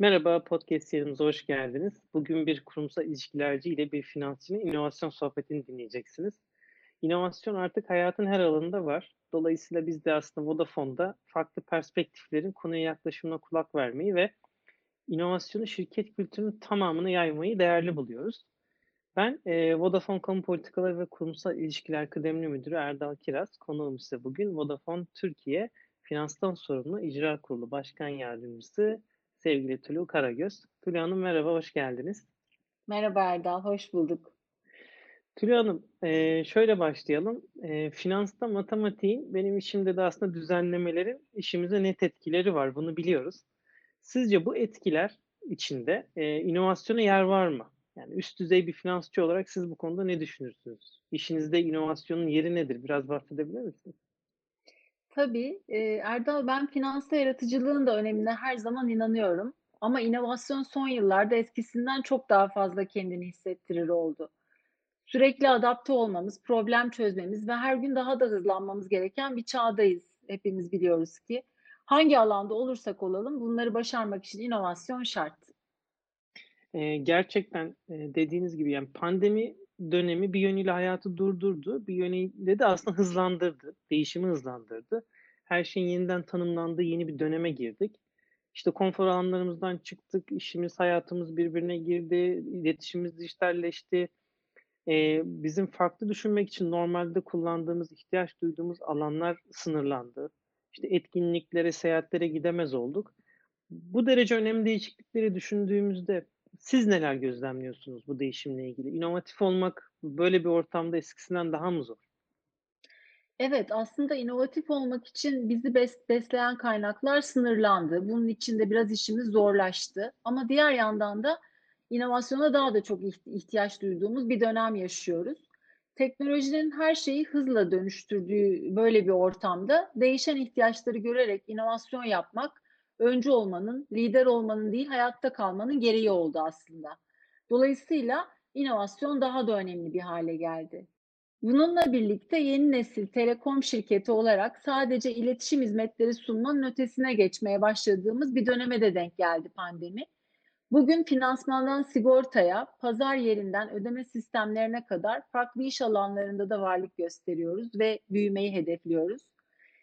Merhaba, podcast serimize hoş geldiniz. Bugün bir kurumsal ilişkilerci ile bir finansçının inovasyon sohbetini dinleyeceksiniz. İnovasyon artık hayatın her alanında var. Dolayısıyla biz de aslında Vodafone'da farklı perspektiflerin konuya yaklaşımına kulak vermeyi ve inovasyonu şirket kültürünün tamamını yaymayı değerli buluyoruz. Ben e, Vodafone Kamu Politikaları ve Kurumsal İlişkiler Kıdemli Müdürü Erdal Kiraz. Konuğum ise bugün Vodafone Türkiye Finanstan Sorumlu İcra Kurulu Başkan Yardımcısı sevgili Tülü Karagöz. Tülü Hanım merhaba, hoş geldiniz. Merhaba Erdal, hoş bulduk. Tülü Hanım, eee, şöyle başlayalım. Eee, finansta matematiğin benim işimde de aslında düzenlemelerin işimize net etkileri var, bunu biliyoruz. Sizce bu etkiler içinde eee, inovasyona yer var mı? Yani üst düzey bir finansçı olarak siz bu konuda ne düşünürsünüz? İşinizde inovasyonun yeri nedir? Biraz bahsedebilir misiniz? Tabii, eee, Erdal ben finansta yaratıcılığın da önemine her zaman inanıyorum. Ama inovasyon son yıllarda eskisinden çok daha fazla kendini hissettirir oldu. Sürekli adapte olmamız, problem çözmemiz ve her gün daha da hızlanmamız gereken bir çağdayız. Hepimiz biliyoruz ki. Hangi alanda olursak olalım bunları başarmak için inovasyon şart. Eee, gerçekten, eee, dediğiniz gibi, yani, pandemi dönemi bir yönüyle hayatı durdurdu, bir yönüyle de aslında hızlandırdı, değişimi hızlandırdı. Her şeyin yeniden tanımlandığı yeni bir döneme girdik. İşte, konfor alanlarımızdan çıktık, işimiz, hayatımız birbirine girdi, iletişimimiz dijitalleşti. Eee, bizim farklı düşünmek için normalde kullandığımız, ihtiyaç duyduğumuz alanlar sınırlandı. İşte, etkinliklere, seyahatlere gidemez olduk. Bu derece önemli değişiklikleri düşündüğümüzde siz neler gözlemliyorsunuz bu değişimle ilgili? İnovatif olmak böyle bir ortamda eskisinden daha mı zor? Evet, aslında inovatif olmak için bizi bes besleyen kaynaklar sınırlandı. Bunun için de biraz işimiz zorlaştı. Ama diğer yandan da inovasyona daha da çok iht ihtiyaç duyduğumuz bir dönem yaşıyoruz. Teknolojinin her şeyi hızla dönüştürdüğü böyle bir ortamda değişen ihtiyaçları görerek inovasyon yapmak, öncü olmanın, lider olmanın değil, hayatta kalmanın gereği oldu aslında. Dolayısıyla inovasyon daha da önemli bir hale geldi. Bununla birlikte yeni nesil telekom şirketi olarak sadece iletişim hizmetleri sunmanın ötesine geçmeye başladığımız bir döneme de denk geldi pandemi. Bugün finansmandan sigortaya, pazar yerinden ödeme sistemlerine kadar farklı iş alanlarında da varlık gösteriyoruz ve büyümeyi hedefliyoruz.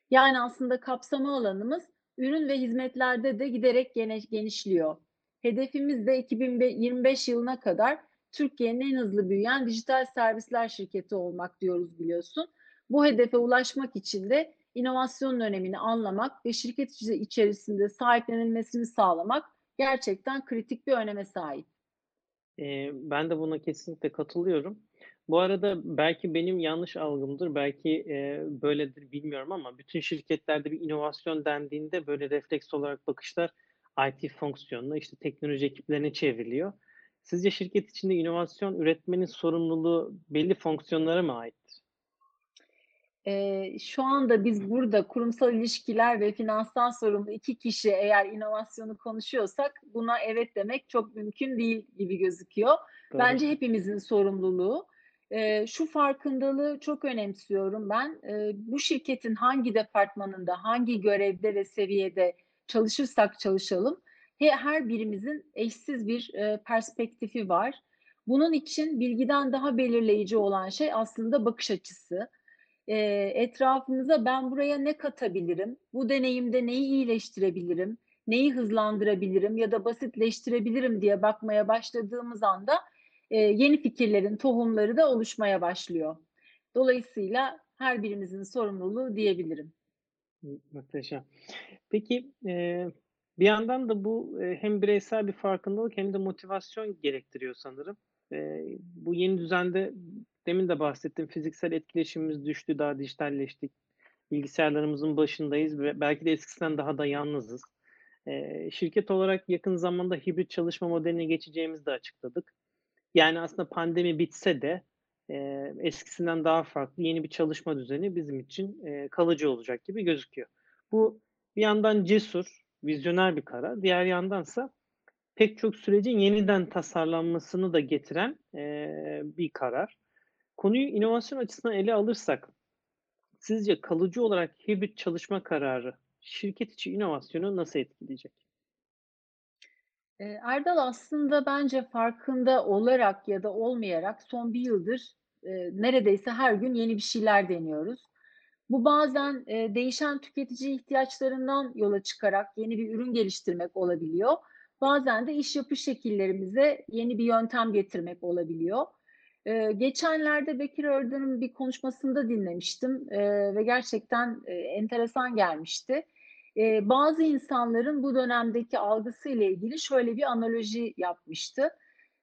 Yani aslında kapsama alanımız ürün ve hizmetlerde de giderek genişliyor. Hedefimiz de 2025 yılına kadar Türkiye'nin en hızlı büyüyen dijital servisler şirketi olmak diyoruz biliyorsun. Bu hedefe ulaşmak için de inovasyonun önemini anlamak ve şirket içerisinde sahiplenilmesini sağlamak gerçekten kritik bir öneme sahip. Eee, ben de buna kesinlikle katılıyorum. Bu arada belki benim yanlış algımdır, belki, eee, böyledir bilmiyorum ama bütün şirketlerde bir inovasyon dendiğinde böyle refleks olarak bakışlar IT fonksiyonuna, işte, teknoloji ekiplerine çevriliyor. Sizce şirket içinde inovasyon üretmenin sorumluluğu belli fonksiyonlara mı aittir? Eee, şu anda biz burada kurumsal ilişkiler ve finanstan sorumlu 2 kişi eğer inovasyonu konuşuyorsak buna evet demek çok mümkün değil gibi gözüküyor. Doğru. Bence hepimizin sorumluluğu. Şu farkındalığı çok önemsiyorum ben. Bu şirketin hangi departmanında, hangi görevde ve seviyede çalışırsak çalışalım, he her birimizin eşsiz bir, perspektifi var. Bunun için bilgiden daha belirleyici olan şey aslında bakış açısı. Eee, etrafımıza ben buraya ne katabilirim, bu deneyimde neyi iyileştirebilirim, neyi hızlandırabilirim ya da basitleştirebilirim diye bakmaya başladığımız anda, eee, yeni fikirlerin tohumları da oluşmaya başlıyor. Dolayısıyla her birimizin sorumluluğu diyebilirim. Muhteşem. Peki, eee, bir yandan da bu, eee, hem bireysel bir farkındalık hem de motivasyon gerektiriyor sanırım. Eee, bu yeni düzende demin de bahsettim, fiziksel etkileşimimiz düştü, daha dijitalleştik. Bilgisayarlarımızın başındayız ve belki de eskisinden daha da yalnızız. Eee, şirket olarak yakın zamanda hibrit çalışma modeline geçeceğimizi de açıkladık. Yani aslında pandemi bitse de, eee, eskisinden daha farklı yeni bir çalışma düzeni bizim için, eee, kalıcı olacak gibi gözüküyor. Bu bir yandan cesur, vizyoner bir karar, diğer yandansa pek çok sürecin yeniden tasarlanmasını da getiren, eee, bir karar. Konuyu inovasyon açısından ele alırsak sizce kalıcı olarak hibrit çalışma kararı şirket içi inovasyonu nasıl etkileyecek? Erdal aslında bence farkında olarak ya da olmayarak son 1 yıldır, neredeyse her gün yeni bir şeyler deniyoruz. Bu bazen, değişen tüketici ihtiyaçlarından yola çıkarak yeni bir ürün geliştirmek olabiliyor. Bazen de iş yapış şekillerimize yeni bir yöntem getirmek olabiliyor. Geçenlerde Bekir Ördün'ün bir konuşmasında dinlemiştim, ve gerçekten, enteresan gelmişti. Eee, bazı insanların bu dönemdeki algısıyla ilgili şöyle bir analoji yapmıştı.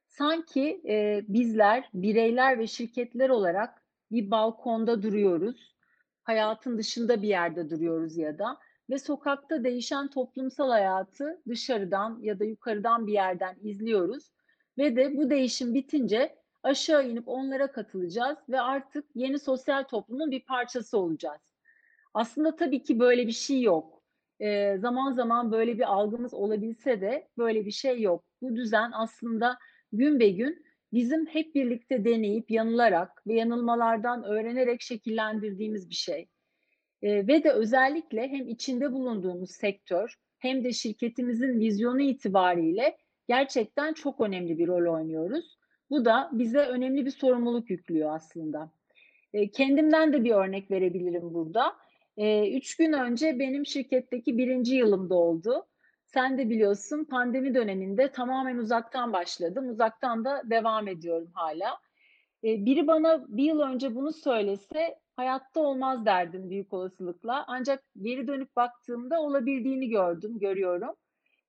Sanki, eee, bizler bireyler ve şirketler olarak bir balkonda duruyoruz, hayatın dışında bir yerde duruyoruz ya da ve sokakta değişen toplumsal hayatı dışarıdan ya da yukarıdan bir yerden izliyoruz ve de bu değişim bitince aşağı inip onlara katılacağız ve artık yeni sosyal toplumun bir parçası olacağız. Aslında tabii ki böyle bir şey yok. Eee, zaman zaman böyle bir algımız olabilse de böyle bir şey yok. Bu düzen aslında günbegün bizim hep birlikte deneyip yanılarak ve yanılmalardan öğrenerek şekillendirdiğimiz bir şey. Eee, ve de özellikle hem içinde bulunduğumuz sektör hem de şirketimizin vizyonu itibariyle gerçekten çok önemli bir rol oynuyoruz. Bu da bize önemli bir sorumluluk yüklüyor aslında. Eee, kendimden de bir örnek verebilirim burada. Eee, 3 gün önce benim şirketteki 1'inci yılım doldu. Sen de biliyorsun pandemi döneminde tamamen uzaktan başladım. Uzaktan da devam ediyorum hâlâ. Eee, biri bana 1 yıl önce bunu söylese hayatta olmaz derdim büyük olasılıkla. Ancak geri dönüp baktığımda olabildiğini gördüm, görüyorum.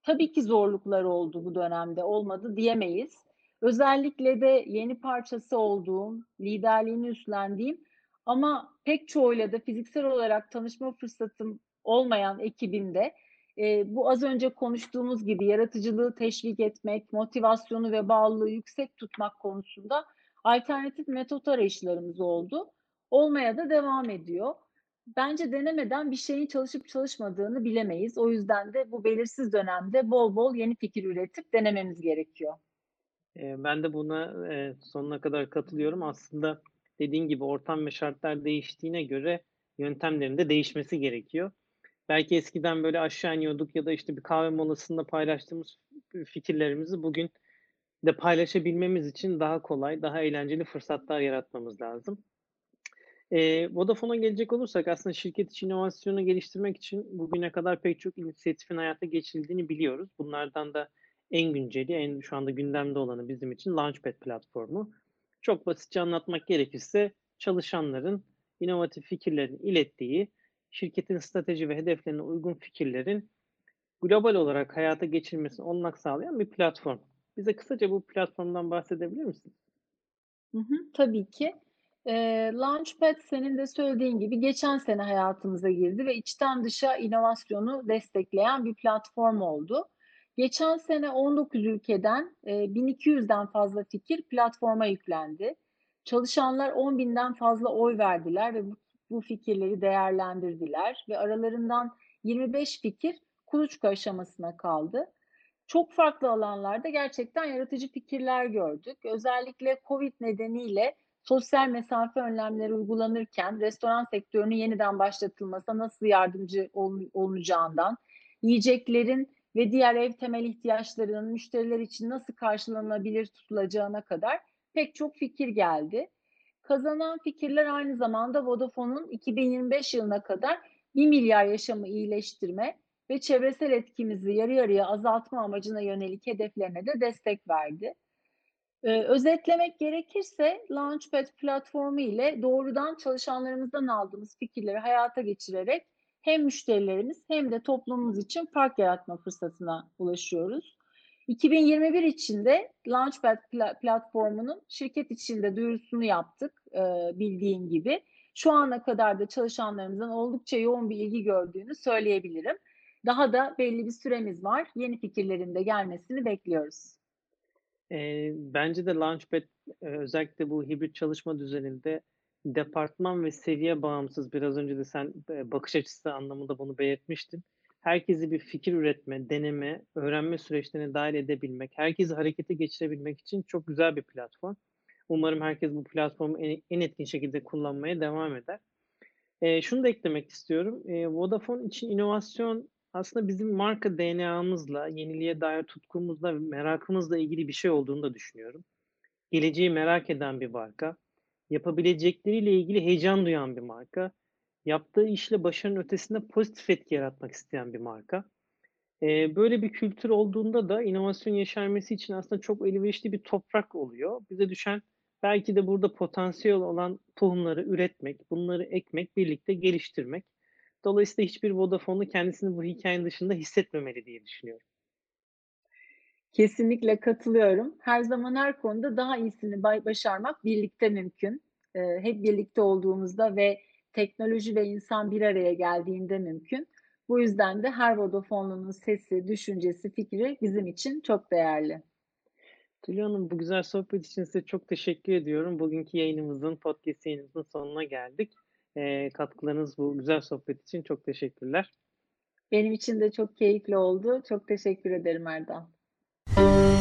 Tabii ki zorluklar oldu bu dönemde, olmadı diyemeyiz. Özellikle de yeni parçası olduğum, liderliğini üstlendiğim ama pek çoğuyla da fiziksel olarak tanışma fırsatım olmayan ekibimde, eee, bu az önce konuştuğumuz gibi yaratıcılığı teşvik etmek, motivasyonu ve bağlılığı yüksek tutmak konusunda alternatif metot arayışlarımız oldu. Olmaya da devam ediyor. Bence denemeden bir şeyin çalışıp çalışmadığını bilemeyiz. O yüzden de bu belirsiz dönemde bol bol yeni fikir üretip denememiz gerekiyor. Eee, ben de buna, eee, sonuna kadar katılıyorum. Aslında dediğin gibi ortam ve şartlar değiştiğine göre yöntemlerin de değişmesi gerekiyor. Belki eskiden böyle aşağı iniyorduk ya da, işte, bir kahve molasında paylaştığımız fikirlerimizi bugün de paylaşabilmemiz için daha kolay, daha eğlenceli fırsatlar yaratmamız lazım. Eee, Vodafone'a gelecek olursak aslında şirket içi inovasyonu geliştirmek için bugüne kadar pek çok inisiyatifin hayata geçirildiğini biliyoruz. Bunlardan da en günceli, en şu anda gündemde olanı bizim için Launchpad platformu. Çok basitçe anlatmak gerekirse çalışanların inovatif fikirlerini ilettiği, şirketin strateji ve hedeflerine uygun fikirlerin global olarak hayata geçirilmesine olanak sağlayan bir platform. Bize kısaca bu platformdan bahsedebilir misin? Hı hı, tabii ki. Eee, Launchpad senin de söylediğin gibi geçen sene hayatımıza girdi ve içten dışa inovasyonu destekleyen bir platform oldu. Geçen sene 19 ülkeden, eee, 1200'den fazla fikir platforma yüklendi. Çalışanlar 10.000'den fazla oy verdiler ve bu bu fikirleri değerlendirdiler ve aralarından 25 fikir kuluçka aşamasına kaldı. Çok farklı alanlarda gerçekten yaratıcı fikirler gördük. Özellikle COVID nedeniyle sosyal mesafe önlemleri uygulanırken restoran sektörünün yeniden başlatılmasına nasıl yardımcı olu olunacağından, yiyeceklerin ve diğer ev temel ihtiyaçlarının müşteriler için nasıl karşılanabilir tutulacağına kadar pek çok fikir geldi. Kazanan fikirler aynı zamanda Vodafone'un 2025 yılına kadar 1.000.000.000 yaşamı iyileştirme ve çevresel etkimizi yarı yarıya azaltma amacına yönelik hedeflerine de destek verdi. Eee, özetlemek gerekirse Launchpad platformu ile doğrudan çalışanlarımızdan aldığımız fikirleri hayata geçirerek hem müşterilerimiz hem de toplumumuz için fark yaratma fırsatına ulaşıyoruz. 2021 için de Launchpad pla platformunun şirket içinde duyurusunu yaptık, eee, bildiğin gibi. Şu ana kadar da çalışanlarımızdan oldukça yoğun bir ilgi gördüğünü söyleyebilirim. Daha da belli bir süremiz var. Yeni fikirlerin de gelmesini bekliyoruz. Eee, bence de Launchpad, eee, özellikle bu hibrit çalışma düzeninde departman ve seviye bağımsız, biraz önce de sen, bakış açısı anlamında bunu belirtmiştin. Herkesi bir fikir üretme, deneme, öğrenme süreçlerine dâhil edebilmek, herkesi harekete geçirebilmek için çok güzel bir platform. Umarım herkes bu platformu en etkin şekilde kullanmaya devam eder. Eee, şunu da eklemek istiyorum. Eee, Vodafone için inovasyon aslında bizim marka DNA'mızla, yeniliğe dair tutkumuzla merakımızla ilgili bir şey olduğunu da düşünüyorum. Geleceği merak eden bir marka, yapabilecekleriyle ilgili heyecan duyan bir marka, yaptığı işle başarının ötesinde pozitif etki yaratmak isteyen bir marka. Eee, böyle bir kültür olduğunda da inovasyon yeşermesi için aslında çok elverişli bir toprak oluyor. Bize düşen belki de burada potansiyel olan tohumları üretmek, bunları ekmek, birlikte geliştirmek. Dolayısıyla hiçbir Vodafone'lu kendisini bu hikâyenin dışında hissetmemeli diye düşünüyorum. Kesinlikle katılıyorum. Her zaman her konuda daha iyisini başarmak birlikte mümkün. Eee, hep birlikte olduğumuzda ve teknoloji ve insan bir araya geldiğinde mümkün. Bu yüzden de her Vodafone'lunun sesi, düşüncesi, fikri bizim için çok değerli. Tülay Hanım, bu güzel sohbet için size çok teşekkür ediyorum. Bugünkü yayınımızın, podcast yayınımızın sonuna geldik. Eee, katkılarınız bu güzel sohbet için çok teşekkürler. Benim için de çok keyifli oldu. Çok teşekkür ederim Erdal. Thank you.